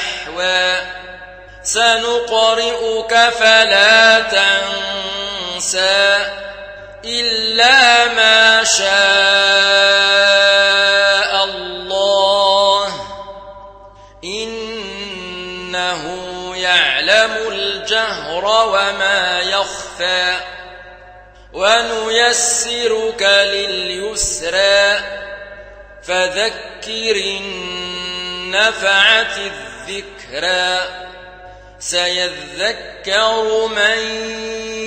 نحوا سنقرئك فلا تنسى إلا ما شاء الله. إنه يعلم الجهر وما يخفى. ونيسرك لليسرى. فذكر النفعة الذكرى سيذكر من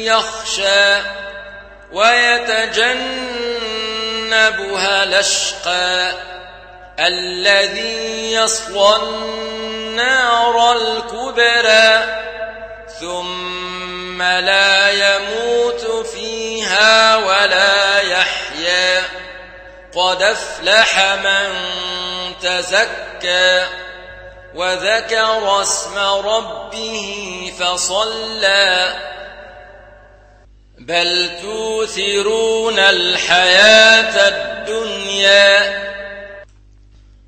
يخشى ويتجنبها الأشقى الذي يصلى النار الكبرى ثم لا يموت فيها ولا يحيا قد أفلح من تزكى وذكر اسم ربه فصلى. بل توثرون الحياة الدنيا.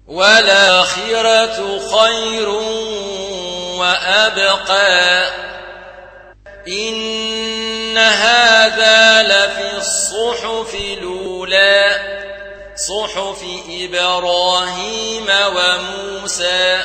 والآخرة خير وأبقى. إن هذا لفي الصحف الأولى. صحف إبراهيم وموسى.